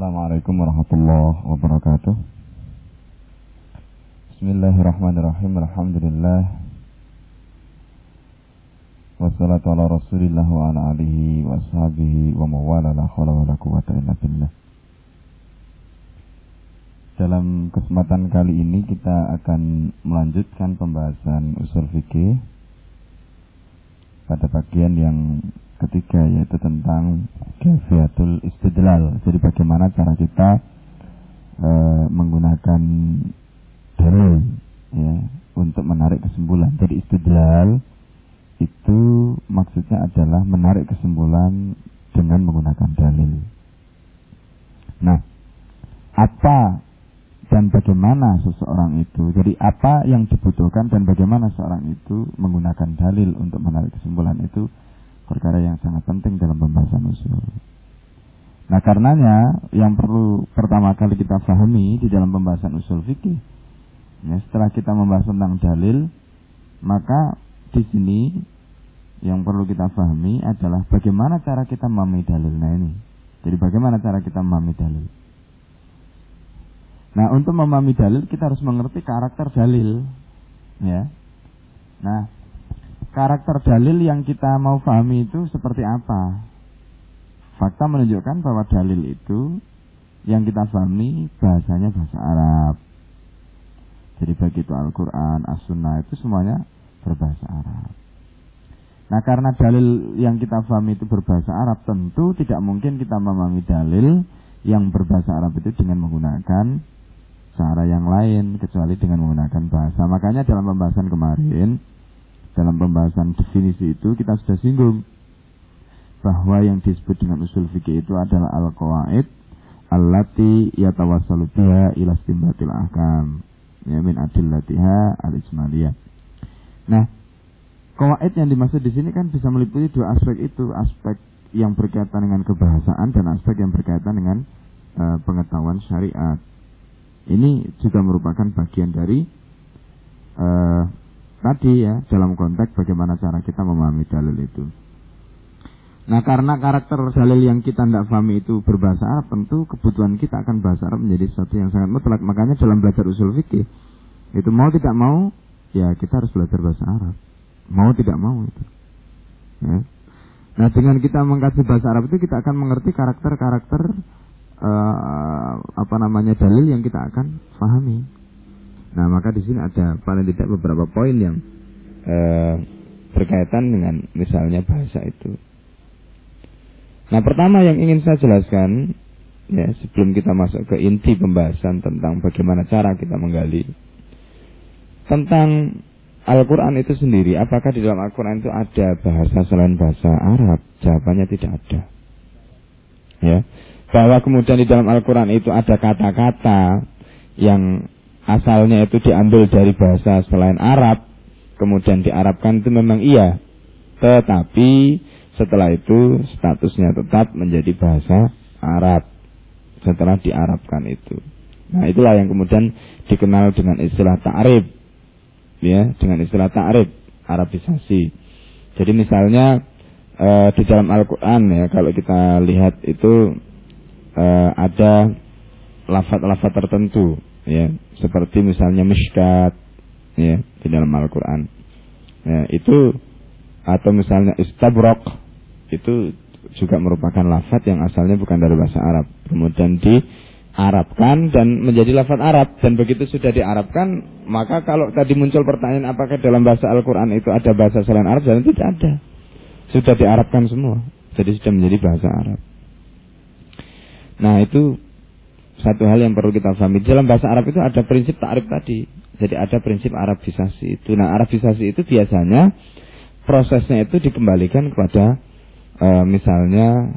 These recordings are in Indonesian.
Assalamualaikum warahmatullahi wabarakatuh. Bismillahirrahmanirrahim. Alhamdulillah. Wassalatu ala rasulillah wa ala alihi wa wa mawala la khawla wa la quwata illa billah. Dalam kesempatan kali ini kita akan melanjutkan pembahasan usul fikih pada bagian yang ketiga yaitu tentang kefiatul istidlal. Jadi bagaimana cara kita e, menggunakan dalil ya untuk menarik kesimpulan. Jadi istidlal itu maksudnya adalah menarik kesimpulan dengan menggunakan dalil. Nah, apa dan bagaimana seseorang itu. Jadi apa yang dibutuhkan dan bagaimana seorang itu menggunakan dalil untuk menarik kesimpulan itu perkara yang sangat penting dalam pembahasan usul. Nah karenanya yang perlu pertama kali kita pahami di dalam pembahasan usul fikih, ya, setelah kita membahas tentang dalil, maka di sini yang perlu kita pahami adalah bagaimana cara kita memahami dalil. Nah ini, jadi bagaimana cara kita memahami dalil. Nah untuk memahami dalil kita harus mengerti karakter dalil, ya. Nah karakter dalil yang kita mau pahami itu seperti apa. Fakta menunjukkan bahwa dalil itu yang kita pahami bahasanya bahasa Arab. Jadi baik itu Al-Quran, As-Sunnah itu semuanya berbahasa Arab. Nah karena dalil yang kita pahami itu berbahasa Arab tentu tidak mungkin kita memahami dalil yang berbahasa Arab itu dengan menggunakan cara yang lain kecuali dengan menggunakan bahasa. Makanya dalam pembahasan kemarin dalam pembahasan definisi itu kita sudah singgung bahwa yang disebut dengan usul fikih itu adalah al-qawaid allati yatawassalu biha ila istinbatil ahkam ya min adillatiha al-ijmaliyah. Nah, qawaid yang dimaksud di sini kan bisa meliputi dua aspek itu, aspek yang berkaitan dengan kebahasaan dan aspek yang berkaitan dengan uh, pengetahuan syariat. Ini juga merupakan bagian dari uh, tadi ya dalam konteks bagaimana cara kita memahami dalil itu. Nah karena karakter dalil yang kita tidak pahami itu berbahasa Arab tentu kebutuhan kita akan bahasa Arab menjadi sesuatu yang sangat mutlak. Makanya dalam belajar usul fikih itu mau tidak mau ya kita harus belajar bahasa Arab. Mau tidak mau itu. Ya. Nah dengan kita mengkaji bahasa Arab itu kita akan mengerti karakter-karakter uh, apa namanya dalil yang kita akan pahami. Nah, maka di sini ada paling tidak beberapa poin yang eh, berkaitan dengan misalnya bahasa itu. Nah, pertama yang ingin saya jelaskan ya sebelum kita masuk ke inti pembahasan tentang bagaimana cara kita menggali tentang Al-Quran itu sendiri, apakah di dalam Al-Quran itu ada bahasa selain bahasa Arab? Jawabannya tidak ada. Ya, bahwa kemudian di dalam Al-Quran itu ada kata-kata yang asalnya itu diambil dari bahasa selain Arab, kemudian diarabkan itu memang iya. Tetapi setelah itu statusnya tetap menjadi bahasa Arab setelah diarabkan itu. Nah, itulah yang kemudian dikenal dengan istilah ta'rib. Ya, dengan istilah ta'rib, Arabisasi. Jadi misalnya e, di dalam Al-Qur'an ya kalau kita lihat itu e, ada lafat-lafat tertentu ya seperti misalnya miskat ya di dalam Al-Qur'an. Ya, itu atau misalnya istabrok itu juga merupakan lafat yang asalnya bukan dari bahasa Arab. Kemudian diarabkan dan menjadi lafat Arab dan begitu sudah diarabkan maka kalau tadi muncul pertanyaan apakah dalam bahasa Al-Qur'an itu ada bahasa selain Arab dan tidak ada. Sudah diarabkan semua. Jadi sudah menjadi bahasa Arab. Nah, itu satu hal yang perlu kita pahami. Dalam bahasa Arab itu ada prinsip ta'rif tadi. Jadi ada prinsip Arabisasi itu. Nah, Arabisasi itu biasanya prosesnya itu dikembalikan kepada e, misalnya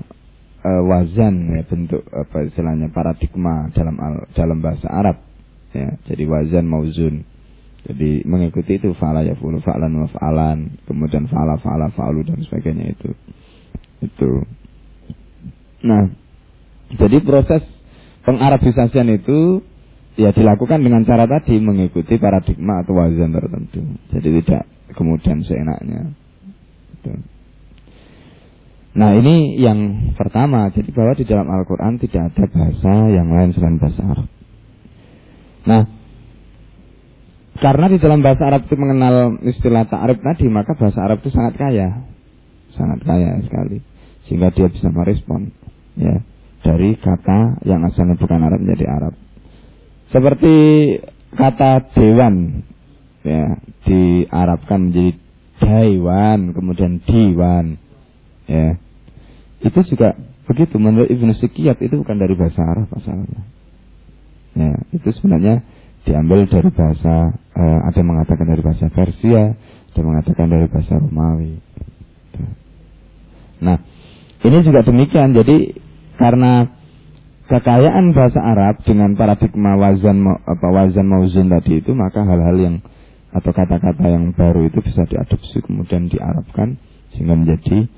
e, wazan ya bentuk apa istilahnya paradigma dalam dalam bahasa Arab ya. Jadi wazan mauzun. Jadi mengikuti itu fa'ala yafulu fa'lan wa fa'alan, kemudian fa'ala fa'ala fa'alu dan sebagainya itu. Itu. Nah, jadi proses pengarabisasian itu ya dilakukan dengan cara tadi mengikuti paradigma atau wazan tertentu. Jadi tidak kemudian seenaknya. Gitu. Nah ini yang pertama, jadi bahwa di dalam Al-Quran tidak ada bahasa yang lain selain bahasa Arab. Nah, karena di dalam bahasa Arab itu mengenal istilah ta'arif tadi, maka bahasa Arab itu sangat kaya. Sangat kaya sekali. Sehingga dia bisa merespon. Ya, dari kata yang asalnya bukan Arab menjadi Arab. Seperti kata dewan, ya, diarabkan menjadi daiwan, kemudian diwan. Ya, itu juga begitu menurut Ibnu Sikiyat itu bukan dari bahasa Arab asalnya. Ya, itu sebenarnya diambil dari bahasa uh, ada yang mengatakan dari bahasa Persia, ada yang mengatakan dari bahasa Romawi. Nah, ini juga demikian. Jadi karena kekayaan bahasa Arab dengan paradigma wazan apa wazan mauzun tadi itu maka hal-hal yang atau kata-kata yang baru itu bisa diadopsi kemudian diarabkan sehingga menjadi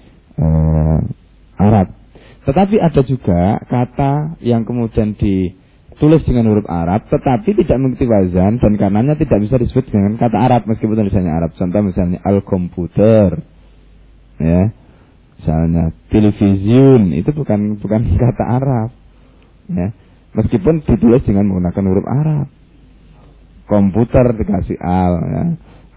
uh, Arab. Tetapi ada juga kata yang kemudian ditulis dengan huruf Arab, tetapi tidak mengikuti wazan dan karenanya tidak bisa disebut dengan kata Arab meskipun tulisannya Arab. Contoh misalnya al-komputer, ya, misalnya televisiun itu bukan bukan kata Arab, ya, meskipun ditulis dengan menggunakan huruf Arab. Komputer dikasih al, ya.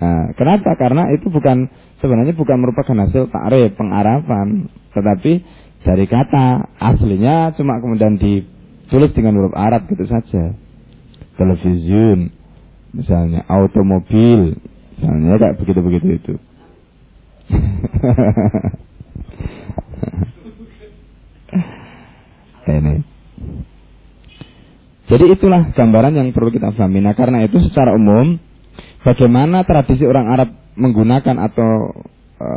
Nah, kenapa? Karena itu bukan sebenarnya bukan merupakan hasil takrif pengarapan, tetapi dari kata aslinya cuma kemudian ditulis dengan huruf Arab gitu saja. Televisiun, misalnya automobil, misalnya kayak begitu-begitu itu. Ini. Jadi itulah gambaran yang perlu kita pahami. Nah karena itu secara umum bagaimana tradisi orang Arab menggunakan atau e,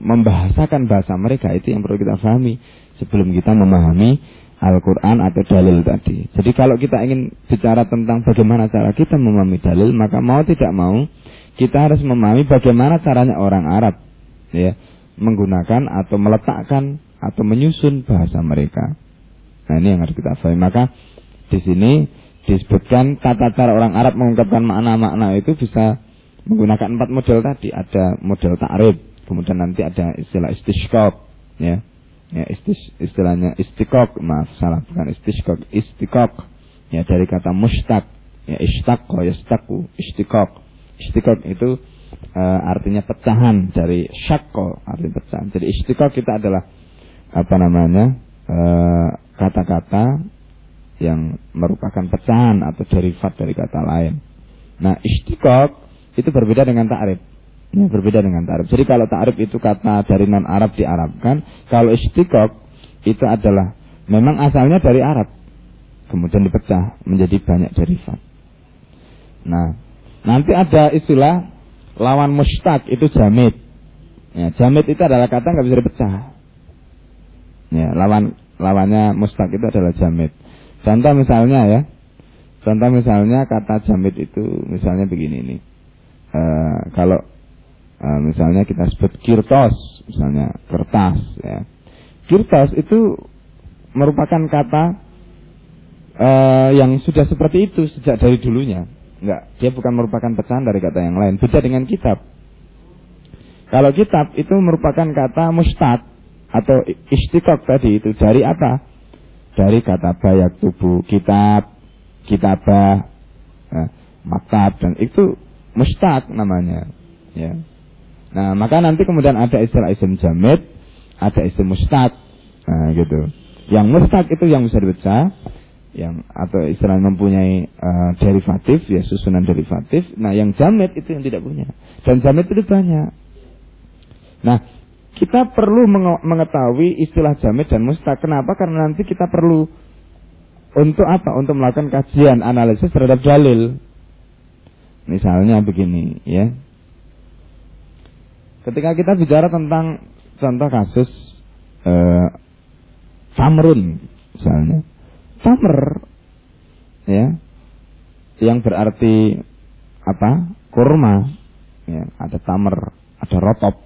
membahasakan bahasa mereka itu yang perlu kita pahami sebelum kita memahami Al-Quran atau dalil tadi. Jadi kalau kita ingin bicara tentang bagaimana cara kita memahami dalil, maka mau tidak mau kita harus memahami bagaimana caranya orang Arab ya menggunakan atau meletakkan atau menyusun bahasa mereka. Nah ini yang harus kita pahami. Maka di sini disebutkan tata cara orang Arab mengungkapkan makna-makna itu bisa menggunakan empat model tadi. Ada model ta'rib, kemudian nanti ada istilah istishqaq, ya. Ya, istis, istilahnya istikok, maaf salah bukan istishqaq, istikok. Ya dari kata mustaq, ya istaqqa, yastaku, istikok. Istikok itu uh, artinya pecahan dari syakko, arti pecahan. Jadi istikok kita adalah apa namanya? Eh, kata-kata yang merupakan pecahan atau derivat dari kata lain. Nah, istikok itu berbeda dengan ta'rif. Ya, berbeda dengan ta'rif. Jadi kalau ta'rif itu kata dari non Arab diarabkan, kalau istiqok itu adalah memang asalnya dari Arab. Kemudian dipecah menjadi banyak derivat. Nah, nanti ada istilah lawan mustaq itu jamid. Ya, jamid itu adalah kata nggak bisa dipecah. Ya, lawan lawannya mustaq itu adalah jamid. Contoh misalnya ya, contoh misalnya kata jamid itu misalnya begini nih uh, kalau uh, misalnya kita sebut kirtos, misalnya kertas, ya. Kirtos itu merupakan kata uh, yang sudah seperti itu sejak dari dulunya. Enggak, dia bukan merupakan pecahan dari kata yang lain. Beda dengan kitab. Kalau kitab itu merupakan kata mustad atau istikok tadi itu dari apa? Dari kata bayak tubuh kitab, kitabah, nah, maktab dan itu mustaq namanya ya nah maka nanti kemudian ada istilah isim jamid ada isim mustaq nah gitu yang mustaq itu yang bisa dibaca yang atau istilah mempunyai uh, derivatif ya susunan derivatif. Nah yang jamid itu yang tidak punya. Dan jamid itu banyak. Nah kita perlu mengetahui istilah jamid dan mustaq. Kenapa? Karena nanti kita perlu untuk apa? Untuk melakukan kajian analisis terhadap dalil. Misalnya begini ya. Ketika kita bicara tentang contoh kasus eh, tamrun misalnya. Tamr ya yang berarti apa? kurma ya, ada tamr, ada rotop.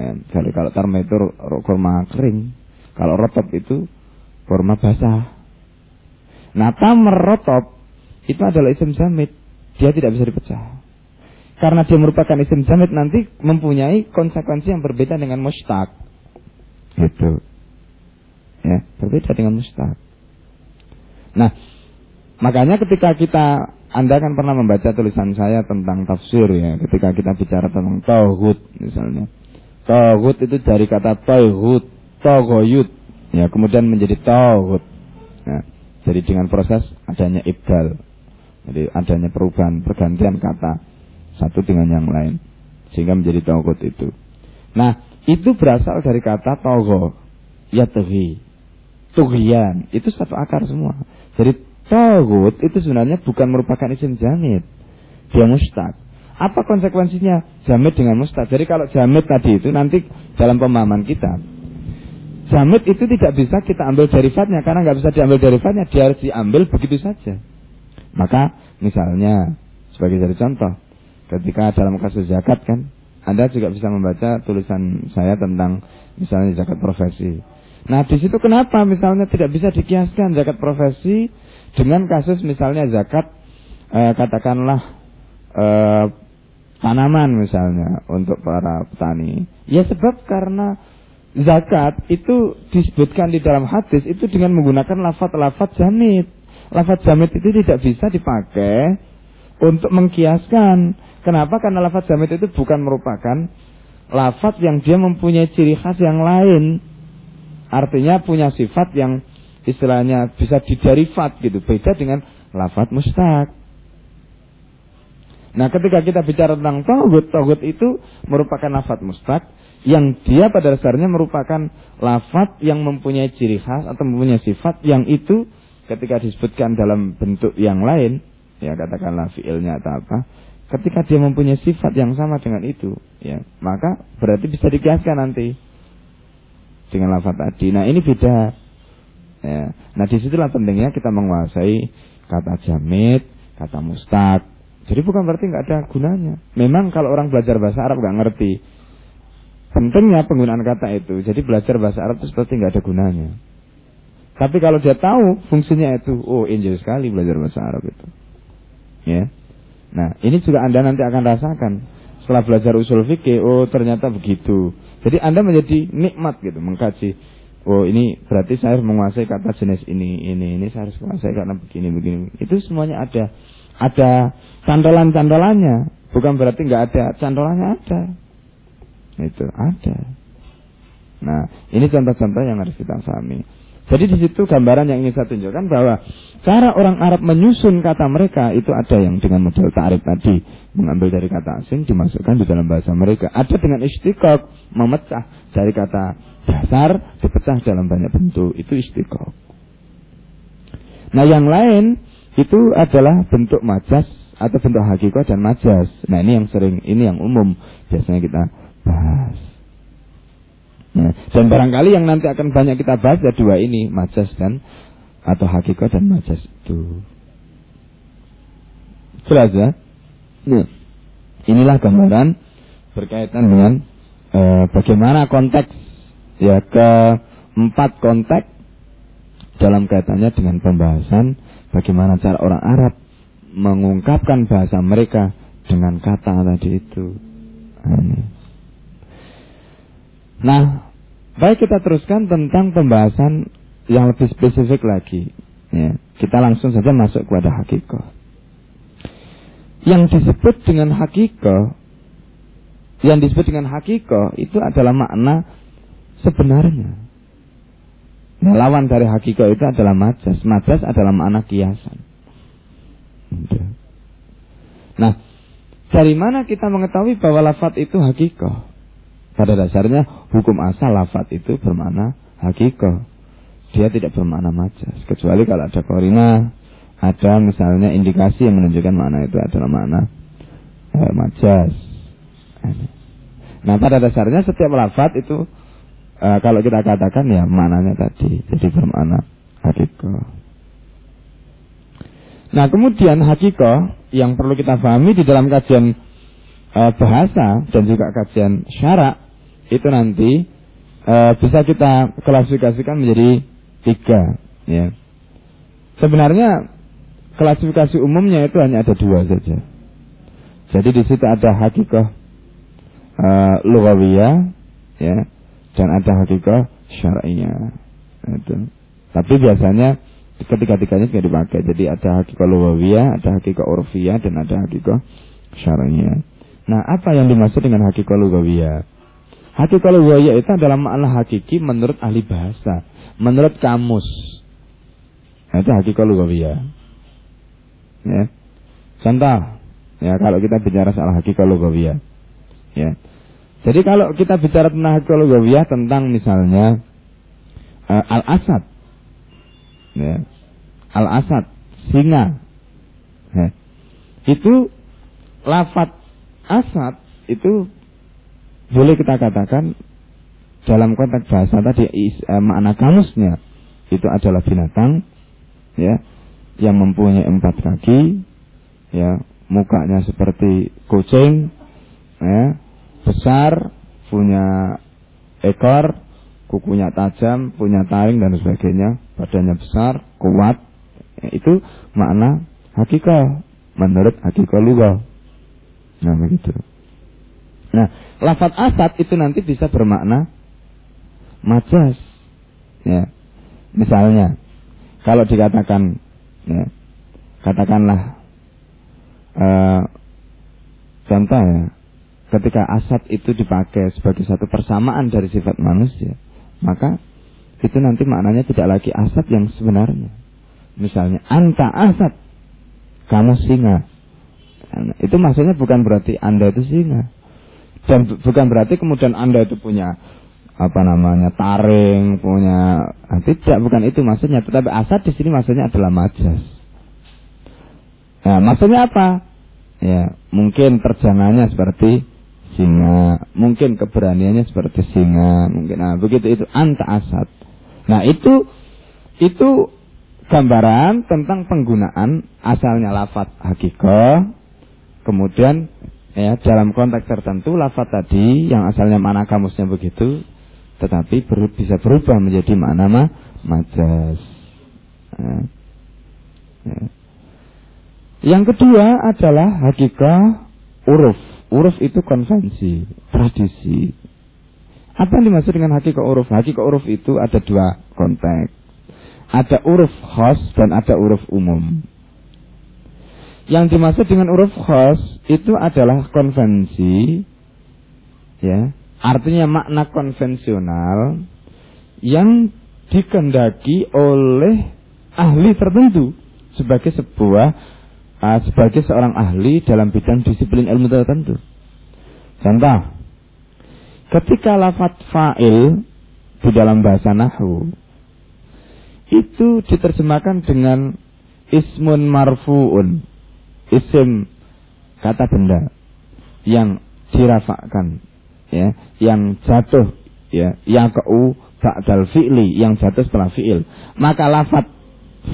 Ya, jadi kalau tamr itu kurma kering, kalau rotop itu kurma basah. Nah, tamr rotop itu adalah isim samit dia tidak bisa dipecah. Karena dia merupakan isim jamid nanti mempunyai konsekuensi yang berbeda dengan mustaq. Gitu. Itu. Ya, berbeda dengan mustaq. Nah, makanya ketika kita anda kan pernah membaca tulisan saya tentang tafsir ya, ketika kita bicara tentang tauhid misalnya. Tauhid itu dari kata tauhid, tauhid, ya, kemudian menjadi tauhid. Ya, jadi dengan proses adanya ibdal. Jadi adanya perubahan, pergantian kata satu dengan yang lain sehingga menjadi tauhid itu. Nah, itu berasal dari kata togo, ya tuhi, tuhian, itu satu akar semua. Jadi Tawud itu sebenarnya bukan merupakan isim jamid. Dia mustad. Apa konsekuensinya jamid dengan mustad? Jadi kalau jamid tadi itu nanti dalam pemahaman kita. Jamid itu tidak bisa kita ambil derivatnya karena nggak bisa diambil derivatnya, dia harus diambil begitu saja. Maka misalnya sebagai dari contoh, ketika dalam kasus zakat kan, Anda juga bisa membaca tulisan saya tentang misalnya zakat profesi. Nah di situ kenapa misalnya tidak bisa dikiaskan zakat profesi dengan kasus misalnya zakat eh, katakanlah eh, tanaman misalnya untuk para petani. Ya sebab karena zakat itu disebutkan di dalam hadis itu dengan menggunakan lafat-lafat jamit. Lafat jamit itu tidak bisa dipakai untuk mengkiaskan. Kenapa? Karena lafat jamit itu bukan merupakan lafat yang dia mempunyai ciri khas yang lain. Artinya punya sifat yang istilahnya bisa diderifat gitu. Beda dengan lafat mustaq. Nah ketika kita bicara tentang togut, togut itu merupakan lafat mustaq yang dia pada dasarnya merupakan lafat yang mempunyai ciri khas atau mempunyai sifat yang itu ketika disebutkan dalam bentuk yang lain, ya katakanlah fiilnya atau apa, ketika dia mempunyai sifat yang sama dengan itu, ya maka berarti bisa dikiaskan nanti dengan lafat tadi. Nah ini beda Ya. Nah di situlah pentingnya kita menguasai kata jamit, kata mustaq. Jadi bukan berarti nggak ada gunanya. Memang kalau orang belajar bahasa Arab nggak ngerti pentingnya penggunaan kata itu. Jadi belajar bahasa Arab itu seperti nggak ada gunanya. Tapi kalau dia tahu fungsinya itu, oh enjoy sekali belajar bahasa Arab itu. Ya. Nah ini juga anda nanti akan rasakan setelah belajar usul fikih. Oh ternyata begitu. Jadi anda menjadi nikmat gitu mengkaji oh ini berarti saya harus menguasai kata jenis ini, ini, ini saya harus menguasai karena begini, begini. Itu semuanya ada. Ada cantolan-cantolannya. Bukan berarti nggak ada, cantolannya ada. Itu ada. Nah, ini contoh-contoh yang harus kita pahami. Jadi di situ gambaran yang ingin saya tunjukkan bahwa cara orang Arab menyusun kata mereka itu ada yang dengan model ta'rif tadi mengambil dari kata asing dimasukkan di dalam bahasa mereka. Ada dengan istiqok memecah dari kata dasar dipecah dalam banyak bentuk itu istiqomah. Nah yang lain itu adalah bentuk majas atau bentuk hakikat dan majas. Nah ini yang sering, ini yang umum biasanya kita bahas. Nah, dan barangkali yang nanti akan banyak kita bahas ada dua ini, majas dan atau hakikat dan majas itu. Jelas ya? Nah, inilah gambaran berkaitan dengan eh, bagaimana konteks Ya keempat konteks dalam kaitannya dengan pembahasan bagaimana cara orang Arab mengungkapkan bahasa mereka dengan kata tadi itu. Nah, baik kita teruskan tentang pembahasan yang lebih spesifik lagi. Ya, kita langsung saja masuk kepada hakikat. Yang disebut dengan hakikat, yang disebut dengan hakikat itu adalah makna sebenarnya. Nah, lawan dari hakikat itu adalah majas. Majas adalah makna kiasan. Nah, dari mana kita mengetahui bahwa lafat itu hakikat? Pada dasarnya hukum asal lafat itu bermakna hakikat. Dia tidak bermakna majas. Kecuali kalau ada korina, ada misalnya indikasi yang menunjukkan makna itu adalah makna eh, majas. Nah pada dasarnya setiap lafat itu uh, kalau kita katakan ya mananya tadi jadi bermakna hakiko. Nah kemudian hakiko yang perlu kita pahami di dalam kajian uh, bahasa dan juga kajian syarak itu nanti uh, bisa kita klasifikasikan menjadi tiga ya. Sebenarnya klasifikasi umumnya itu hanya ada dua saja. Jadi di situ ada hakikoh uh, lugawiyah ya dan ada hakikat syar'iyah. Itu. Tapi biasanya ketiga-tiganya juga dipakai. Jadi ada hakikah lughawiyah, ada hakikah urfiyah dan ada hakikah syar'iyah. Nah, apa yang dimaksud dengan hakikah lughawiyah? Hakikah lughawiyah itu adalah makna hakiki menurut ahli bahasa, menurut kamus. Nah, itu hakikah lughawiyah. Ya. Contoh, ya kalau kita bicara soal hakikah lughawiyah. Ya. Jadi kalau kita bicara tentang hakikah lughawiyah tentang misalnya uh, al-asad. Ya. Al-asad, singa. Ya. Itu lafat asad itu boleh kita katakan dalam konteks bahasa tadi eh, makna kamusnya itu adalah binatang ya yang mempunyai empat kaki ya mukanya seperti kucing ya besar punya ekor kukunya tajam punya taring dan sebagainya badannya besar kuat ya, itu makna hakikat menurut hakikat lugal nah begitu Nah, lafat asad itu nanti bisa bermakna majas. Ya. Misalnya, kalau dikatakan, ya, katakanlah, uh, contoh ya, ketika asad itu dipakai sebagai satu persamaan dari sifat manusia, maka itu nanti maknanya tidak lagi asad yang sebenarnya. Misalnya, anta asad, kamu singa. Nah, itu maksudnya bukan berarti anda itu singa dan bukan berarti kemudian Anda itu punya apa namanya taring, punya nah, tidak bukan itu maksudnya, tetapi asad di sini maksudnya adalah majas. Nah, maksudnya apa? Ya, mungkin terjangannya seperti singa, mungkin keberaniannya seperti singa, mungkin nah begitu itu anta asad. Nah, itu itu gambaran tentang penggunaan asalnya lafat hakikoh, kemudian ya dalam konteks tertentu lafaz tadi yang asalnya mana kamusnya begitu tetapi ber, bisa berubah menjadi makna ma, majas. Ya. Ya. yang kedua adalah hakikat uruf. Uruf itu konvensi tradisi. Apa yang dimaksud dengan hakikat uruf? Hakikat uruf itu ada dua konteks. Ada uruf khas dan ada uruf umum yang dimaksud dengan uruf khas itu adalah konvensi ya, artinya makna konvensional yang dikendaki oleh ahli tertentu sebagai sebuah uh, sebagai seorang ahli dalam bidang disiplin ilmu tertentu. Contoh, ketika lafat fa'il di dalam bahasa Nahu itu diterjemahkan dengan ismun marfu'un isim kata benda yang dirafakan ya yang jatuh ya yang keu ba'dal fi'li yang jatuh setelah fi'il. Maka lafat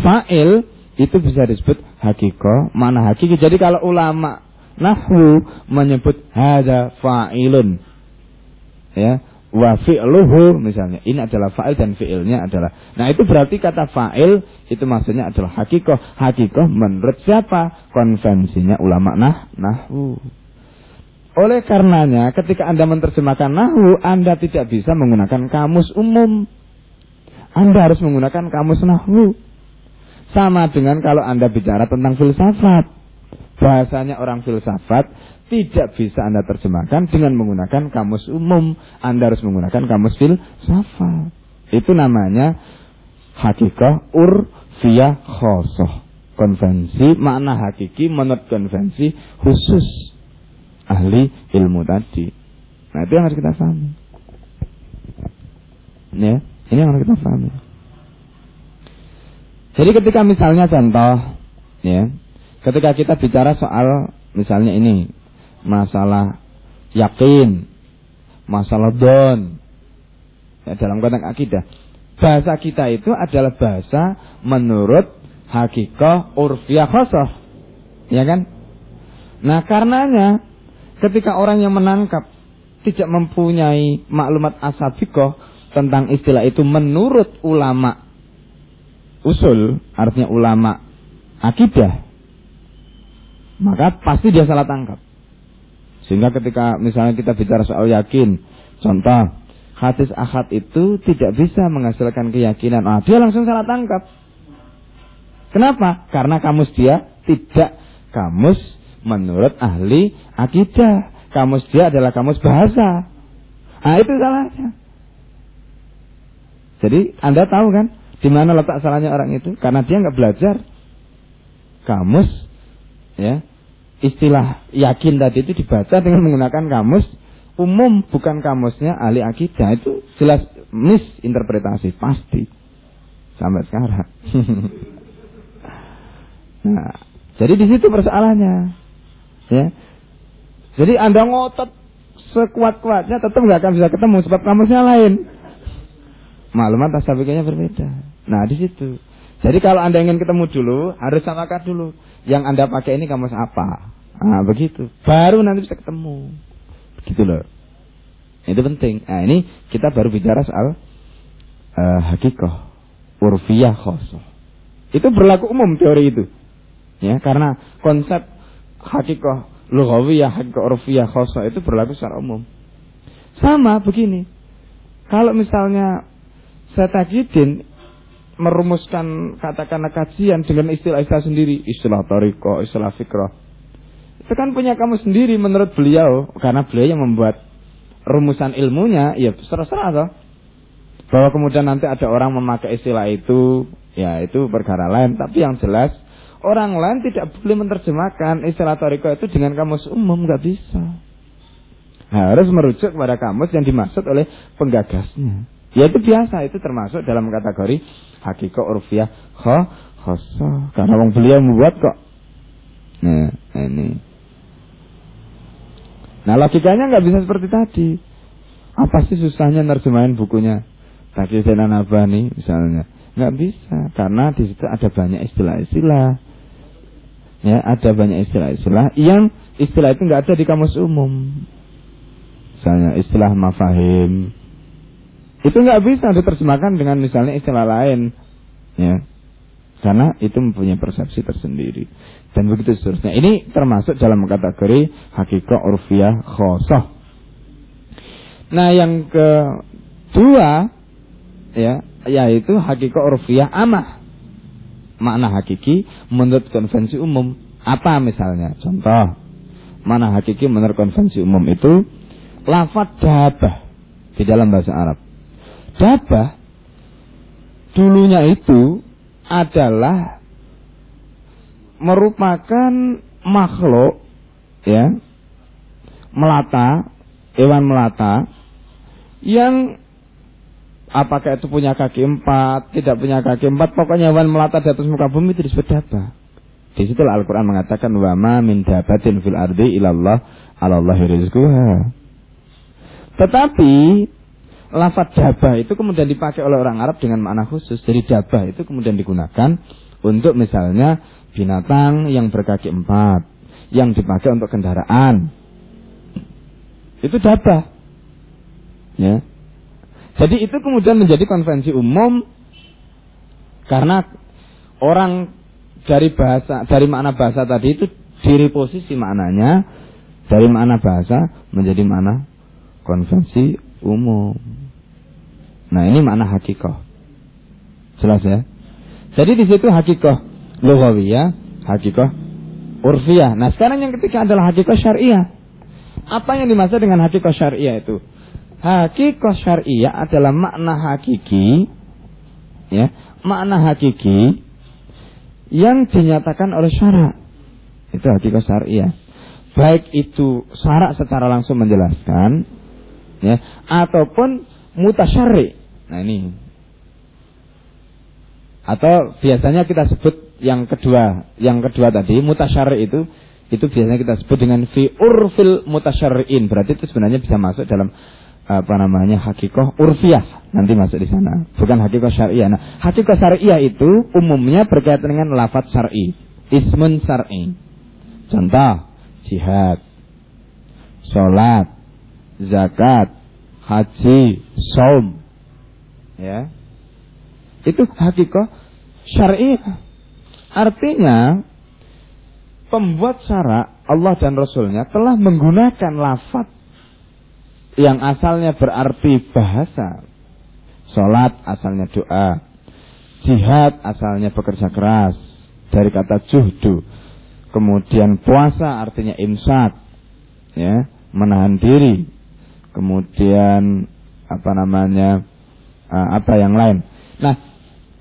fa'il itu bisa disebut hakiko mana hakiki. Jadi kalau ulama nahwu menyebut hada fa'ilun ya wa fi'luhu misalnya. Ini adalah fa'il dan fi'ilnya adalah. Nah itu berarti kata fa'il itu maksudnya adalah hakikoh. Hakikoh menurut siapa? Konvensinya ulama nah nahwu. Oleh karenanya ketika anda menerjemahkan nahwu anda tidak bisa menggunakan kamus umum. Anda harus menggunakan kamus nahwu. Sama dengan kalau anda bicara tentang filsafat. Bahasanya orang filsafat tidak bisa Anda terjemahkan dengan menggunakan kamus umum. Anda harus menggunakan kamus filsafat. Itu namanya hakikah urfiyah khosoh. Konvensi, makna hakiki menurut konvensi khusus ahli ilmu tadi. Nah itu yang harus kita pahami. Ya, ini yang harus kita pahami. Jadi ketika misalnya contoh, ya, ketika kita bicara soal misalnya ini masalah yakin, masalah don. Ya, dalam konteks akidah. Bahasa kita itu adalah bahasa menurut hakikah urfiyah khosoh. Ya kan? Nah karenanya ketika orang yang menangkap tidak mempunyai maklumat asabikoh tentang istilah itu menurut ulama usul, artinya ulama akidah, maka pasti dia salah tangkap. Sehingga ketika misalnya kita bicara soal yakin, contoh hadis ahad itu tidak bisa menghasilkan keyakinan. Ah, dia langsung salah tangkap. Kenapa? Karena kamus dia tidak kamus menurut ahli akidah. Kamus dia adalah kamus bahasa. Nah, itu salahnya. Jadi Anda tahu kan di mana letak salahnya orang itu? Karena dia nggak belajar kamus ya istilah yakin tadi itu dibaca dengan menggunakan kamus umum bukan kamusnya ahli akidah itu jelas misinterpretasi pasti sampai sekarang. nah, jadi di situ persoalannya. Ya. Jadi Anda ngotot sekuat-kuatnya tetap nggak akan bisa ketemu sebab kamusnya lain. Maklumat tasawufnya berbeda. Nah, di situ. Jadi kalau Anda ingin ketemu dulu, harus samakan dulu. Yang Anda pakai ini kamus apa? Nah, begitu. Baru nanti bisa ketemu. Gitu loh. Itu penting. Nah, ini kita baru bicara soal uh, hakikoh, urfiyah khosoh. Itu berlaku umum teori itu. Ya, karena konsep hakikoh lughawiyah, hakikoh urfiyah khosoh itu berlaku secara umum. Sama begini. Kalau misalnya saya tajidin merumuskan katakanlah kajian dengan istilah-istilah sendiri, istilah toriko, istilah fikroh, itu kan punya kamu sendiri menurut beliau. Karena beliau yang membuat rumusan ilmunya ya serah-serah toh. Bahwa kemudian nanti ada orang memakai istilah itu ya itu perkara lain. Tapi yang jelas orang lain tidak boleh menerjemahkan istilah toriko itu dengan kamus umum nggak bisa. Harus merujuk kepada kamus yang dimaksud oleh penggagasnya. Ya itu biasa itu termasuk dalam kategori hakiko urfiah kho khoso karena orang beliau membuat kok nah ini Nah logikanya nggak bisa seperti tadi. Apa sih susahnya nerjemahin bukunya? Tadi Zenan Abani misalnya. Nggak bisa, karena di situ ada banyak istilah-istilah. Ya, ada banyak istilah-istilah yang istilah itu nggak ada di kamus umum. Misalnya istilah mafahim. Itu nggak bisa diterjemahkan dengan misalnya istilah lain. Ya, karena itu mempunyai persepsi tersendiri dan begitu seterusnya. Ini termasuk dalam kategori hakikah urfiah khosoh. Nah yang kedua ya yaitu hakikah urfiah amah. Makna hakiki menurut konvensi umum. Apa misalnya? Contoh. Mana hakiki menurut konvensi umum itu lafat dabah di dalam bahasa Arab. Dabah dulunya itu adalah merupakan makhluk ya melata hewan melata yang apakah itu punya kaki empat tidak punya kaki empat pokoknya hewan melata di atas muka bumi itu disebut daba. Di situ Al-Quran mengatakan wama min dabatin fil ardi ilallah alallahi rizquha. Tetapi lafaz dabah itu kemudian dipakai oleh orang Arab dengan makna khusus. Jadi dabah itu kemudian digunakan untuk misalnya binatang yang berkaki empat yang dipakai untuk kendaraan. Itu dabah ya. Jadi itu kemudian menjadi konvensi umum karena orang dari bahasa dari makna bahasa tadi itu diri posisi maknanya dari makna bahasa menjadi makna konvensi umum nah ini makna hakikoh jelas ya jadi di situ hakikoh lughawiyah, hakikah urfiyah. Nah, sekarang yang ketiga adalah hakikah syariah. Apa yang dimaksud dengan hakikah syariah itu? Hakikah syariah adalah makna hakiki ya, makna hakiki yang dinyatakan oleh syarak. Itu hakikah syariah. Baik itu syarak secara langsung menjelaskan ya ataupun mutasyari. Nah ini. Atau biasanya kita sebut yang kedua, yang kedua tadi mutasyari itu itu biasanya kita sebut dengan fi urfil mutasyariin. Berarti itu sebenarnya bisa masuk dalam apa namanya hakikoh urfiah nanti masuk di sana. Bukan hakikoh syariah. Nah hakikoh syariah itu umumnya berkaitan dengan lafadz syar'i. Ismun syar'i. Contoh jihad sholat zakat haji saum ya itu hakikoh syariah Artinya pembuat syarak Allah dan Rasulnya telah menggunakan lafat yang asalnya berarti bahasa. Sholat asalnya doa. Jihad asalnya bekerja keras. Dari kata juhdu. Kemudian puasa artinya imsak. Ya, menahan diri. Kemudian apa namanya uh, apa yang lain. Nah,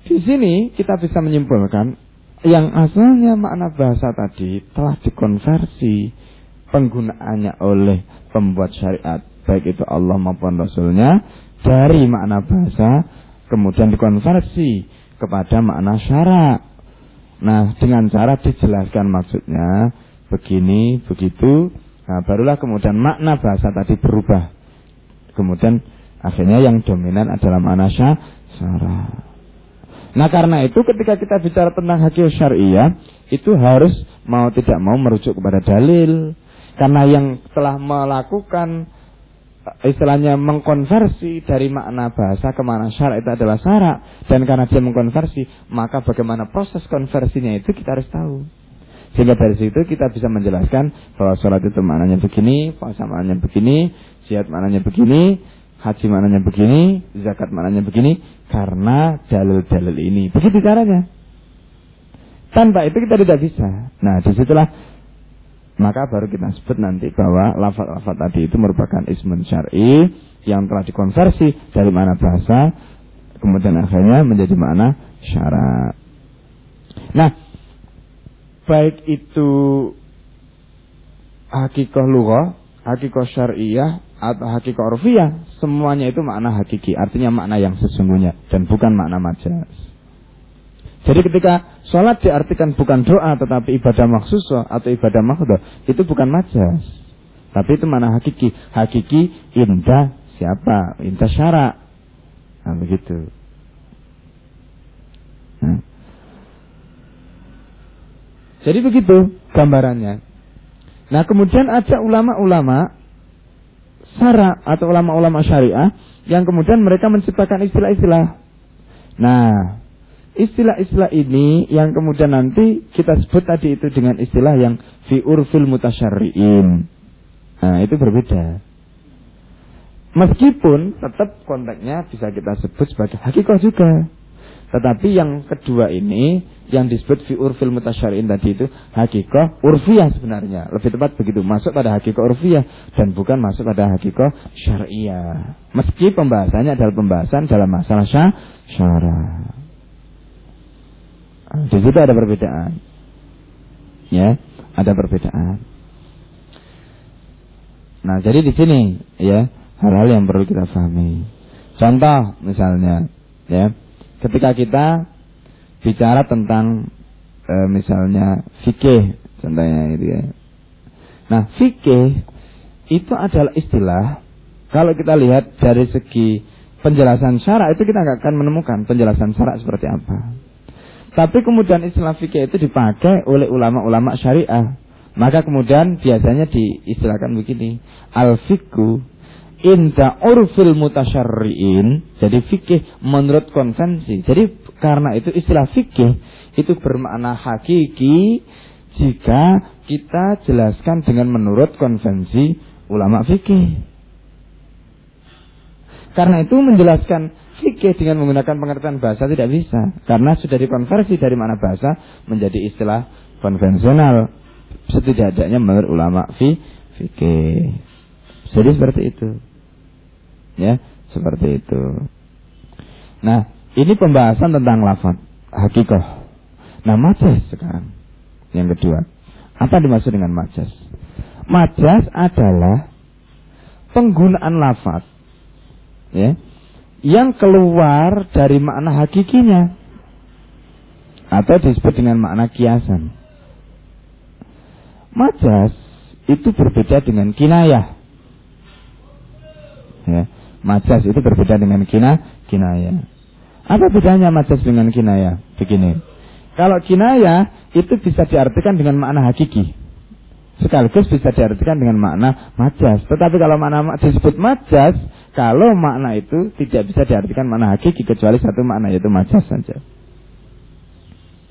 di sini kita bisa menyimpulkan yang asalnya makna bahasa tadi telah dikonversi penggunaannya oleh pembuat syariat baik itu Allah maupun Rasulnya dari makna bahasa kemudian dikonversi kepada makna syarak. Nah, dengan cara dijelaskan maksudnya begini, begitu, nah barulah kemudian makna bahasa tadi berubah. Kemudian akhirnya yang dominan adalah makna syarak. Nah karena itu ketika kita bicara tentang hakikat syariah itu harus mau tidak mau merujuk kepada dalil. Karena yang telah melakukan istilahnya mengkonversi dari makna bahasa ke makna syarak itu adalah syarak dan karena dia mengkonversi maka bagaimana proses konversinya itu kita harus tahu sehingga dari situ kita bisa menjelaskan bahwa sholat itu maknanya begini puasa maknanya begini jihad maknanya begini haji maknanya begini zakat maknanya begini karena dalil-dalil ini. Begitu caranya. Tanpa itu kita tidak bisa. Nah di situlah maka baru kita sebut nanti bahwa lafaz-lafaz tadi itu merupakan ismun syar'i yang telah dikonversi dari mana bahasa kemudian akhirnya menjadi makna syarat. Nah, baik itu hakikoh lughah, hakikoh syariah atau hakikoh urfiyah, semuanya itu makna hakiki, artinya makna yang sesungguhnya dan bukan makna majas. Jadi ketika sholat diartikan bukan doa tetapi ibadah maksusoh atau ibadah makhdoh itu bukan majas. Tapi itu mana hakiki? Hakiki indah siapa? Indah syarak. Nah begitu. Nah. Jadi begitu gambarannya. Nah kemudian ada ulama-ulama syarak atau ulama-ulama syariah yang kemudian mereka menciptakan istilah-istilah. Nah, istilah-istilah ini yang kemudian nanti kita sebut tadi itu dengan istilah yang fi urfil mutasyarriin. Nah, itu berbeda. Meskipun tetap konteksnya bisa kita sebut sebagai hakikoh juga. Tetapi yang kedua ini yang disebut fi urfil mutasyari'in tadi itu hakikoh urfiyah sebenarnya. Lebih tepat begitu, masuk pada hakikoh urfiyah dan bukan masuk pada hakikoh syariah. Meski pembahasannya adalah pembahasan dalam masalah syara. Di situ ada perbedaan. Ya, ada perbedaan. Nah, jadi di sini ya hal-hal yang perlu kita pahami. Contoh misalnya, ya, ketika kita bicara tentang e, misalnya fikih, contohnya itu ya. Nah, fikih itu adalah istilah kalau kita lihat dari segi penjelasan syarak itu kita nggak akan menemukan penjelasan syarak seperti apa. Tapi kemudian istilah fikih itu dipakai oleh ulama-ulama syariah. Maka kemudian biasanya diistilahkan begini. Al-fikhu inda urfil mutasyarri'in. Jadi fikih menurut konvensi. Jadi karena itu istilah fikih itu bermakna hakiki jika kita jelaskan dengan menurut konvensi ulama fikih. Karena itu menjelaskan fikih dengan menggunakan pengertian bahasa tidak bisa karena sudah dikonversi dari mana bahasa menjadi istilah konvensional setidaknya menurut ulama fi fikih. Jadi seperti itu. Ya, seperti itu. Nah, ini pembahasan tentang lafaz hakikoh. Nah, majas sekarang. Yang kedua. Apa dimaksud dengan majas? Majas adalah penggunaan lafaz ya yang keluar dari makna hakikinya atau disebut dengan makna kiasan. Majas itu berbeda dengan kinayah. Ya, majas itu berbeda dengan kina kinayah. Apa bedanya majas dengan kinayah? Begini. Kalau kinayah itu bisa diartikan dengan makna hakiki. Sekaligus bisa diartikan dengan makna majas. Tetapi kalau makna disebut majas kalau makna itu tidak bisa diartikan makna hakiki kecuali satu makna yaitu majas saja.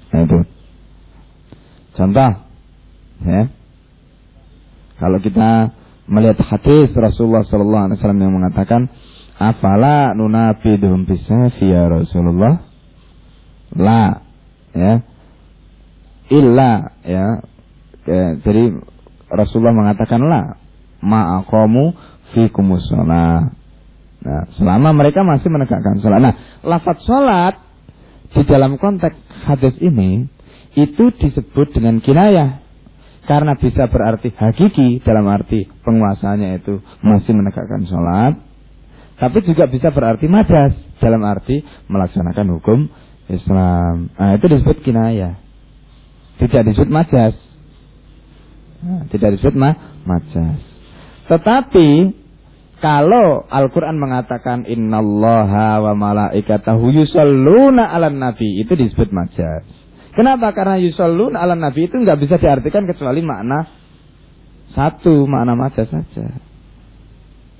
Nah itu. Contoh, ya. Kalau kita melihat hadis Rasulullah sallallahu alaihi wasallam yang mengatakan afala nunafidhum bisafi ya Rasulullah? La ya. Illa ya, ya jadi Rasulullah mengatakan la ma'aqamu fikumus shalah nah selama mereka masih menegakkan sholat nah lafaz sholat di dalam konteks hadis ini itu disebut dengan kinayah karena bisa berarti hakiki dalam arti penguasanya itu masih menegakkan sholat. Tapi juga bisa berarti majas dalam arti melaksanakan hukum Islam. Nah, itu disebut kinayah. Tidak disebut majas. Nah, tidak disebut ma majas. Tetapi kalau Al-Quran mengatakan Innallaha wa malaikatahu yusalluna ala nabi Itu disebut majas Kenapa? Karena yusallun ala nabi itu nggak bisa diartikan kecuali makna satu, makna majas saja.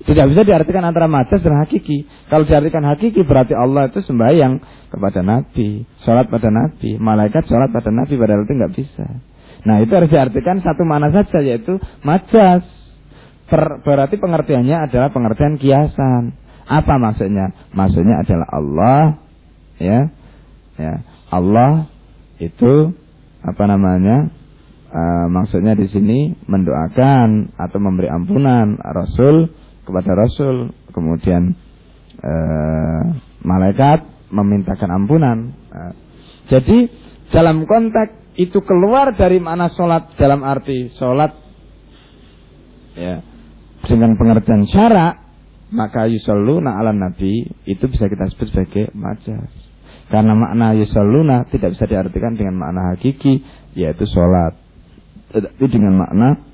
Tidak bisa diartikan antara majas dan hakiki. Kalau diartikan hakiki berarti Allah itu sembahyang kepada Nabi, sholat pada Nabi, malaikat sholat pada Nabi, padahal itu nggak bisa. Nah itu harus diartikan satu makna saja yaitu majas. Per, berarti pengertiannya adalah pengertian kiasan. Apa maksudnya? Maksudnya adalah Allah, ya, ya Allah itu apa namanya uh, maksudnya di sini mendoakan atau memberi ampunan Rasul kepada Rasul. Kemudian uh, malaikat memintakan ampunan. Uh, jadi dalam konteks itu keluar dari mana sholat dalam arti sholat ya dengan pengertian syarak maka yusalluna ala nabi itu bisa kita sebut sebagai majas karena makna yusalluna tidak bisa diartikan dengan makna hakiki yaitu sholat. Tetapi dengan makna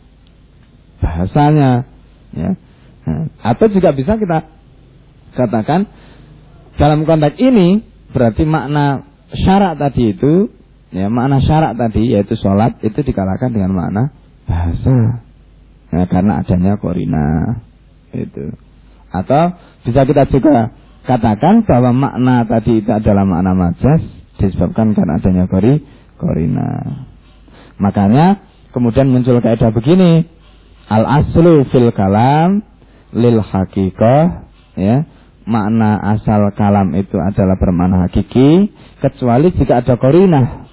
bahasanya. Ya. Atau juga bisa kita katakan dalam konteks ini berarti makna syarat tadi itu ya makna syarat tadi yaitu sholat itu dikalahkan dengan makna bahasa ya, karena adanya korina itu atau bisa kita juga katakan bahwa makna tadi itu adalah makna majas disebabkan karena adanya kori korina. Makanya kemudian muncul kaidah begini. Al aslu fil kalam lil hakikoh ya makna asal kalam itu adalah bermakna hakiki kecuali jika ada korina.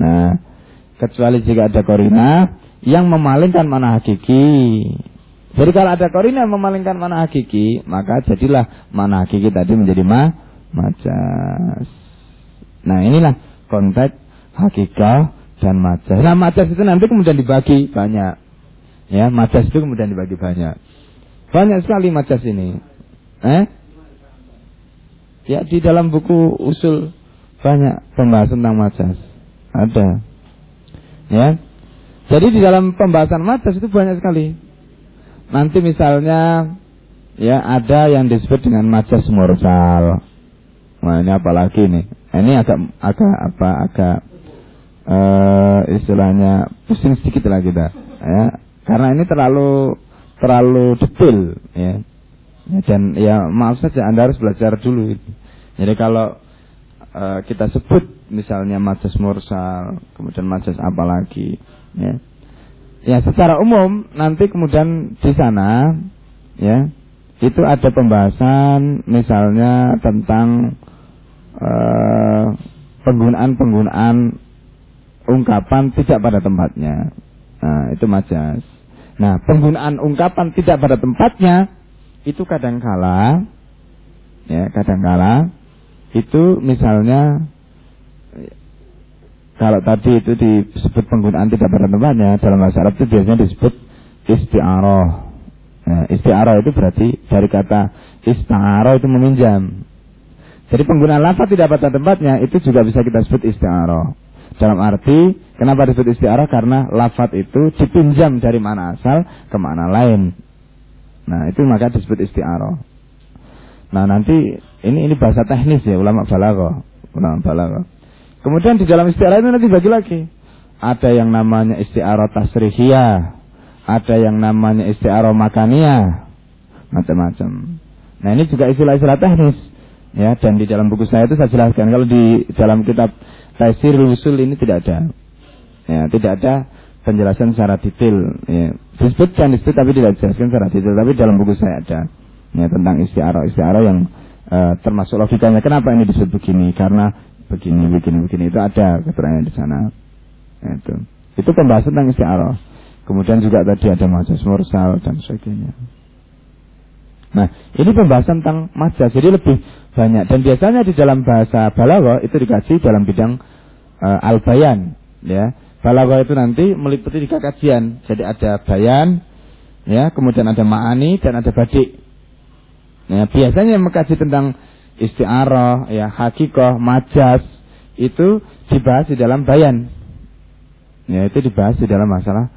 Nah, kecuali jika ada korina yang memalingkan makna hakiki. Jadi kalau ada korina memalingkan mana hakiki, maka jadilah mana hakiki tadi menjadi ma majas. Nah inilah konteks hakikah dan majas. Nah majas itu nanti kemudian dibagi banyak. Ya, majas itu kemudian dibagi banyak. Banyak sekali majas ini. Eh? Ya di dalam buku usul banyak pembahasan tentang majas. Ada. Ya. Jadi di dalam pembahasan majas itu banyak sekali. Nanti misalnya ya ada yang disebut dengan majas mursal. Nah ini apalagi nih? Ini agak agak apa agak uh, istilahnya pusing sedikit lah kita, ya. Karena ini terlalu terlalu detail, ya. ya. Dan ya maaf saja Anda harus belajar dulu. Jadi kalau uh, kita sebut misalnya majas mursal, kemudian majas apa lagi, ya ya secara umum nanti kemudian di sana ya itu ada pembahasan misalnya tentang uh, penggunaan-penggunaan ungkapan tidak pada tempatnya. Nah, itu majas. Nah, penggunaan ungkapan tidak pada tempatnya itu kadangkala ya, kadangkala itu misalnya kalau tadi itu disebut penggunaan tidak pada tempatnya dalam bahasa Arab itu biasanya disebut isti'aroh. Nah, isti'aroh itu berarti dari kata isti'aroh itu meminjam. Jadi penggunaan lafaz tidak pada tempatnya itu juga bisa kita sebut isti'aroh. Dalam arti kenapa disebut isti'aroh karena lafaz itu dipinjam dari mana asal ke mana lain. Nah, itu maka disebut isti'aroh. Nah, nanti ini ini bahasa teknis ya ulama balaghah, ulama balaghah. Kemudian di dalam istiarah itu nanti bagi lagi. Ada yang namanya istiarah tasrihiyah, ada yang namanya istiarah makaniyah, macam-macam. Nah ini juga istilah-istilah teknis. Ya, dan di dalam buku saya itu saya jelaskan kalau di dalam kitab Taisir Usul ini tidak ada. Ya, tidak ada penjelasan secara detail ya. disebutkan disebut tapi tidak dijelaskan secara detail tapi dalam buku saya ada ya tentang istiarah istiarah yang uh, termasuk logikanya kenapa ini disebut begini karena begini begini begini. Itu ada keterangan di sana. Itu. Itu pembahasan tentang istiarah. Kemudian juga tadi ada majas mursal dan sebagainya. Nah ini pembahasan tentang majas jadi lebih banyak. Dan biasanya di dalam bahasa balaghah itu dikaji dalam bidang uh, al-bayan ya. Balaghah itu nanti meliputi tiga kajian. Jadi ada bayan ya. Kemudian ada ma'ani dan ada badik. Ya, biasanya yang mengkaji tentang isti'arah, ya, hakikoh, majas itu dibahas di dalam bayan. Ya, itu dibahas di dalam masalah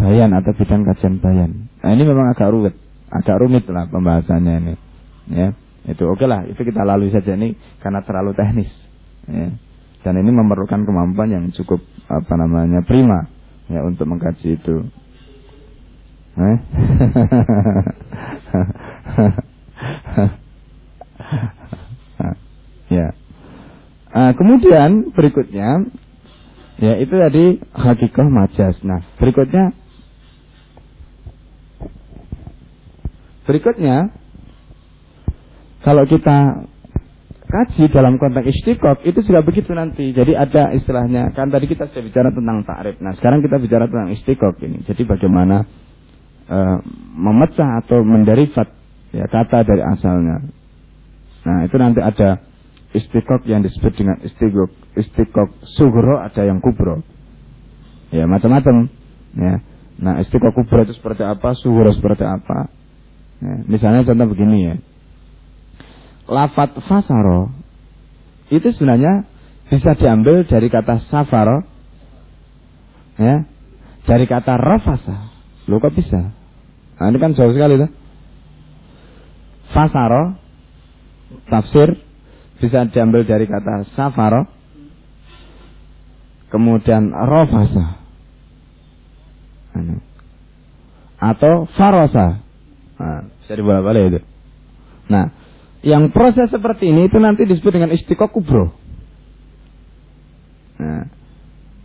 bayan atau bidang kajian bayan. Nah, ini memang agak rumit, agak rumit lah pembahasannya ini. Ya, itu oke lah, itu kita lalui saja ini karena terlalu teknis. Ya. Dan ini memerlukan kemampuan yang cukup apa namanya prima ya untuk mengkaji itu. Eh? Uh, kemudian berikutnya ya itu tadi hakikah majas. Nah, berikutnya berikutnya kalau kita kaji dalam konteks istiqok itu sudah begitu nanti. Jadi ada istilahnya kan tadi kita sudah bicara tentang takrif. Nah, sekarang kita bicara tentang istiqok ini. Jadi bagaimana uh, memecah atau menderivat ya kata dari asalnya. Nah itu nanti ada istikok yang disebut dengan istikok istikok sugro ada yang kubro. Ya macam-macam. Ya. Nah istikok kubro itu seperti apa, sugro seperti apa. Ya. Misalnya contoh begini ya. Lafat fasaro itu sebenarnya bisa diambil dari kata safaro, ya, dari kata rafasa. Lo kok bisa? Nah, ini kan jauh sekali tuh. Fasaro tafsir bisa diambil dari kata safaro. Kemudian rofasa. Atau farosa. Nah, bisa dibawa balik itu. Nah yang proses seperti ini itu nanti disebut dengan istiqo kubro. Nah,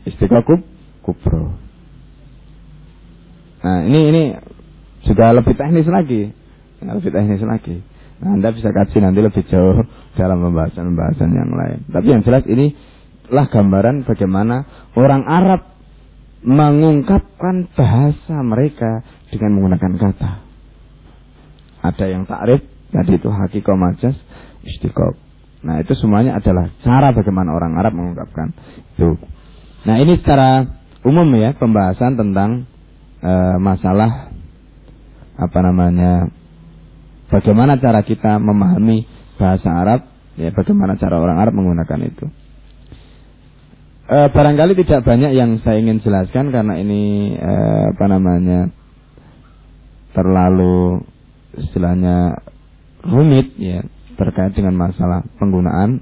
istiqo kub, kubro. Nah ini ini juga lebih teknis lagi. Lebih teknis lagi. Nah, anda bisa kaji nanti lebih jauh dalam pembahasan-pembahasan yang lain. Tapi yang jelas ini lah gambaran bagaimana orang Arab mengungkapkan bahasa mereka dengan menggunakan kata. Ada yang takrif, tadi itu hakiko majas, istiqob. Nah itu semuanya adalah cara bagaimana orang Arab mengungkapkan itu. Nah ini secara umum ya pembahasan tentang e, masalah apa namanya Bagaimana cara kita memahami bahasa Arab? Ya, bagaimana cara orang Arab menggunakan itu? E, barangkali tidak banyak yang saya ingin jelaskan karena ini e, apa namanya terlalu istilahnya rumit ya terkait dengan masalah penggunaan.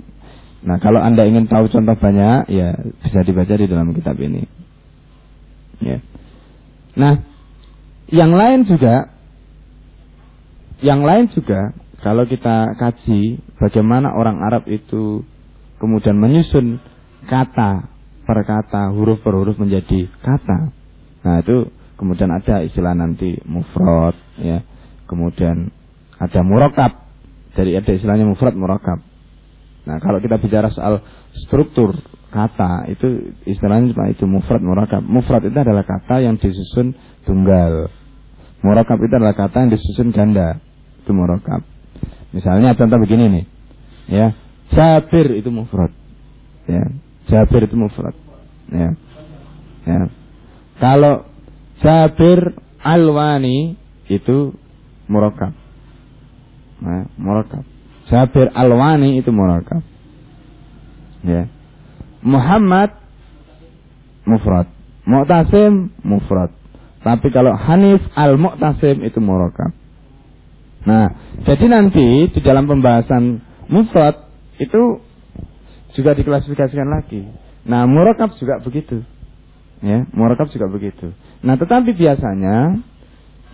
Nah, kalau Anda ingin tahu contoh banyak ya bisa dibaca di dalam kitab ini. Ya. Nah, yang lain juga yang lain juga kalau kita kaji bagaimana orang Arab itu kemudian menyusun kata per kata, huruf per huruf menjadi kata. Nah, itu kemudian ada istilah nanti mufrad ya. Kemudian ada murakab. Dari ada istilahnya mufrad murakab. Nah, kalau kita bicara soal struktur kata itu istilahnya cuma itu mufrad murakab. Mufrad itu adalah kata yang disusun tunggal. Murakab itu adalah kata yang disusun ganda itu murakab. Misalnya contoh begini nih. Ya, Jabir itu mufrad. Ya, Jabir itu mufrad. Ya. Ya. Kalau Jabir Alwani itu murakab. Nah, murakab. Jabir Alwani itu murakab. Ya. Muhammad mufrad. Mu'tasim mufrad. Tapi kalau Hanif al-Mu'tasim itu murakab. Nah, jadi nanti di dalam pembahasan mufrad itu juga diklasifikasikan lagi. Nah, murakab juga begitu. Ya, murakab juga begitu. Nah, tetapi biasanya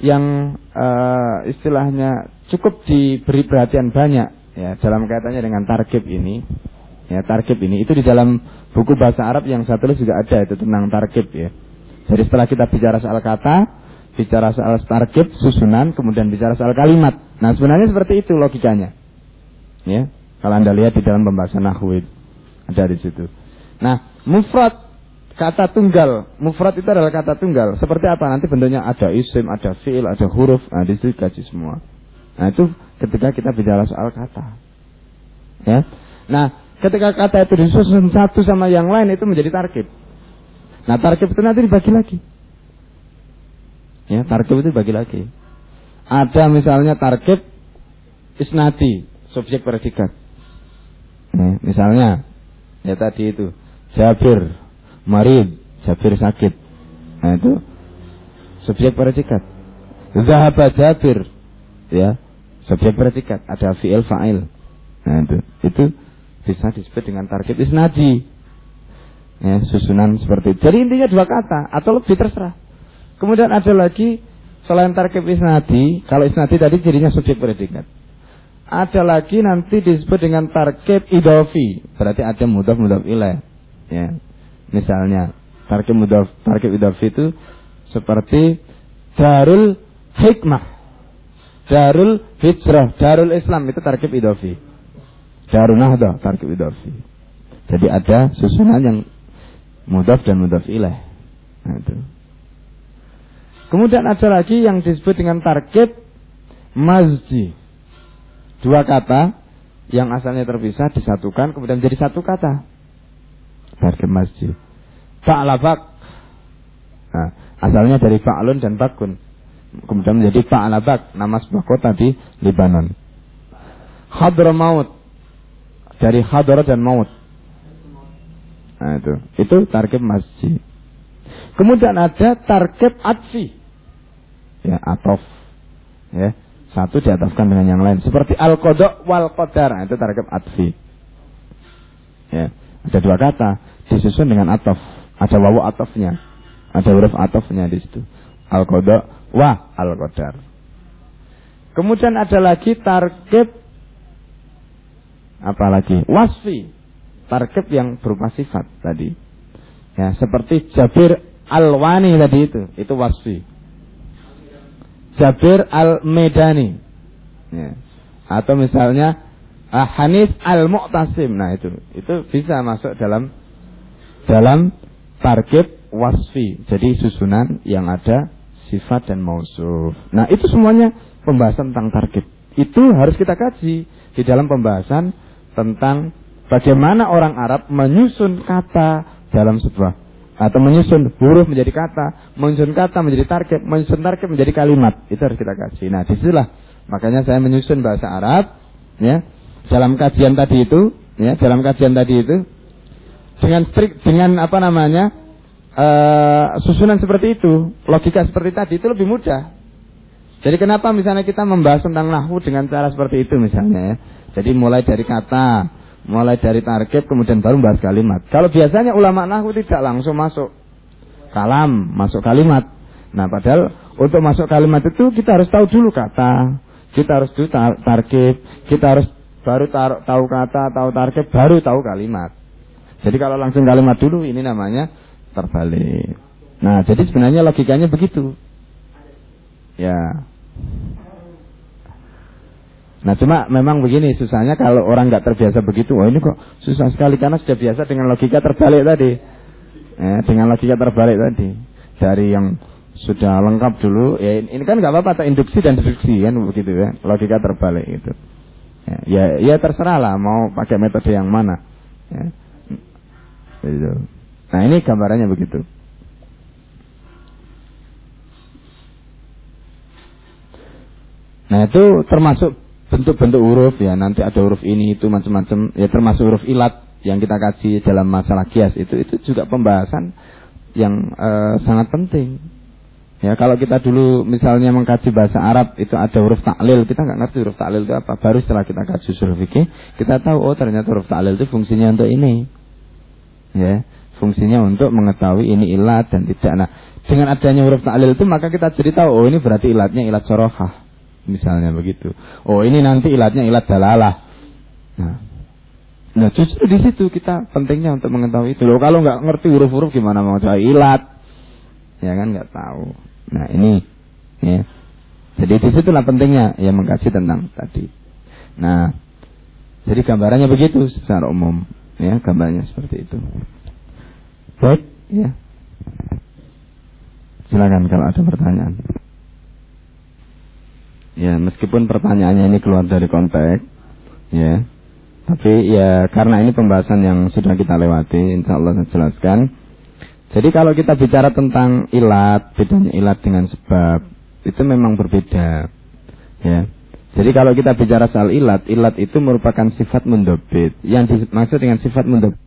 yang uh, istilahnya cukup diberi perhatian banyak ya dalam kaitannya dengan tarkib ini. Ya, tarkib ini itu di dalam buku bahasa Arab yang tulis juga ada itu tentang tarkib ya. Jadi setelah kita bicara soal kata, bicara soal target, susunan, kemudian bicara soal kalimat. Nah sebenarnya seperti itu logikanya. Ya, kalau anda lihat di dalam pembahasan nahwid ada di situ. Nah, mufrad kata tunggal. Mufrad itu adalah kata tunggal. Seperti apa? Nanti bentuknya ada isim, ada fiil, ada huruf. Nah, di situ dikaji semua. Nah, itu ketika kita bicara soal kata. Ya. Nah, ketika kata itu disusun satu sama yang lain itu menjadi target. Nah, target itu nanti dibagi lagi. Ya, target itu dibagi lagi. Ada misalnya target isnadi, subjek predikat. Nah, misalnya ya tadi itu Jabir marid, Jabir sakit. Nah, itu subjek predikat. Zahaba Jabir ya, subjek predikat, ada fi'il fa'il. Nah, itu itu bisa disebut dengan target isnadi. Ya, susunan seperti itu. Jadi intinya dua kata atau lebih terserah. Kemudian ada lagi selain target isnadi, kalau isnadi tadi jadinya subjek predikat. Ada lagi nanti disebut dengan target idofi, berarti ada mudaf mudaf ilaih. Ya. Misalnya target mudaf target idofi itu seperti darul hikmah, darul hijrah, darul islam itu target idofi. Darul nahdah target idofi. Jadi ada susunan yang mudaf dan mudaf ilaih. Nah, itu. Kemudian ada lagi yang disebut dengan target masjid. Dua kata yang asalnya terpisah disatukan kemudian menjadi satu kata. Target masjid. Fa'labak. Nah, asalnya dari fa'lun dan bakun. Kemudian menjadi fa'labak, nama sebuah kota di Libanon. Hadramaut. Dari hadra dan maut. Nah, itu. Itu target masjid. Kemudian ada target atfi. Ya, atof. Ya. Satu diatafkan dengan yang lain. Seperti al-kodok wal qadar. Nah, itu target atfi. Ya. Ada dua kata. Disusun dengan atof. Ada wawu atofnya. Ada huruf atofnya di situ. Al-kodok wa al-qadar. Kemudian ada lagi target apa lagi? Wasfi. Target yang berupa sifat tadi. Ya, seperti Jabir Al-Wani tadi itu, itu wasfi. Jabir Al-Medani. Ya. Atau misalnya uh, Hanif Al-Mu'tasim. Nah, itu itu bisa masuk dalam dalam target wasfi. Jadi susunan yang ada sifat dan mausuf. Nah, itu semuanya pembahasan tentang target. Itu harus kita kaji di dalam pembahasan tentang bagaimana orang Arab menyusun kata dalam sebuah atau menyusun huruf menjadi kata, menyusun kata menjadi target, menyusun target menjadi kalimat. Itu harus kita kasih. Nah, di situlah makanya saya menyusun bahasa Arab, ya, dalam kajian tadi itu, ya, dalam kajian tadi itu, dengan strik, dengan apa namanya, uh, susunan seperti itu, logika seperti tadi itu lebih mudah. Jadi kenapa misalnya kita membahas tentang nahu dengan cara seperti itu misalnya ya. Jadi mulai dari kata, mulai dari target kemudian baru bahas kalimat. Kalau biasanya ulama nahu tidak langsung masuk kalam, masuk kalimat. Nah, padahal untuk masuk kalimat itu kita harus tahu dulu kata, kita harus dulu target, kita harus baru tar tahu kata, tahu target, baru tahu kalimat. Jadi kalau langsung kalimat dulu ini namanya terbalik. Nah, jadi sebenarnya logikanya begitu. Ya. Nah cuma memang begini susahnya kalau orang nggak terbiasa begitu, oh ini kok susah sekali karena sudah biasa dengan logika terbalik tadi, eh, dengan logika terbalik tadi dari yang sudah lengkap dulu, ya ini kan nggak apa-apa, induksi dan deduksi kan begitu ya, logika terbalik itu. Ya, ya, ya terserah lah mau pakai metode yang mana. Ya. Gitu. Nah ini gambarannya begitu. Nah itu termasuk bentuk-bentuk huruf ya nanti ada huruf ini itu macam-macam ya termasuk huruf ilat yang kita kaji dalam masalah kias itu itu juga pembahasan yang uh, sangat penting. Ya kalau kita dulu misalnya mengkaji bahasa Arab itu ada huruf taklil kita nggak ngerti huruf taklil itu apa. Baru setelah kita kaji usul fikih kita tahu oh ternyata huruf taklil itu fungsinya untuk ini. Ya fungsinya untuk mengetahui ini ilat dan tidak. Nah dengan adanya huruf taklil itu maka kita jadi tahu oh ini berarti ilatnya ilat sorohah misalnya begitu. Oh ini nanti ilatnya ilat dalalah. Nah, nah justru di situ kita pentingnya untuk mengetahui itu. Loh kalau nggak ngerti huruf-huruf gimana mau cari ilat? ya kan nggak tahu. Nah ini, ya. Jadi di situlah pentingnya ya mengkaji tentang tadi. Nah, jadi gambarannya begitu secara umum, ya gambarnya seperti itu. Baik, ya. Silakan kalau ada pertanyaan. Ya, meskipun pertanyaannya ini keluar dari konteks, ya. Tapi ya karena ini pembahasan yang sudah kita lewati, insya Allah saya jelaskan. Jadi kalau kita bicara tentang ilat, bedanya ilat dengan sebab, itu memang berbeda. Ya. Jadi kalau kita bicara soal ilat, ilat itu merupakan sifat mendobit. Yang dimaksud dengan sifat mendobit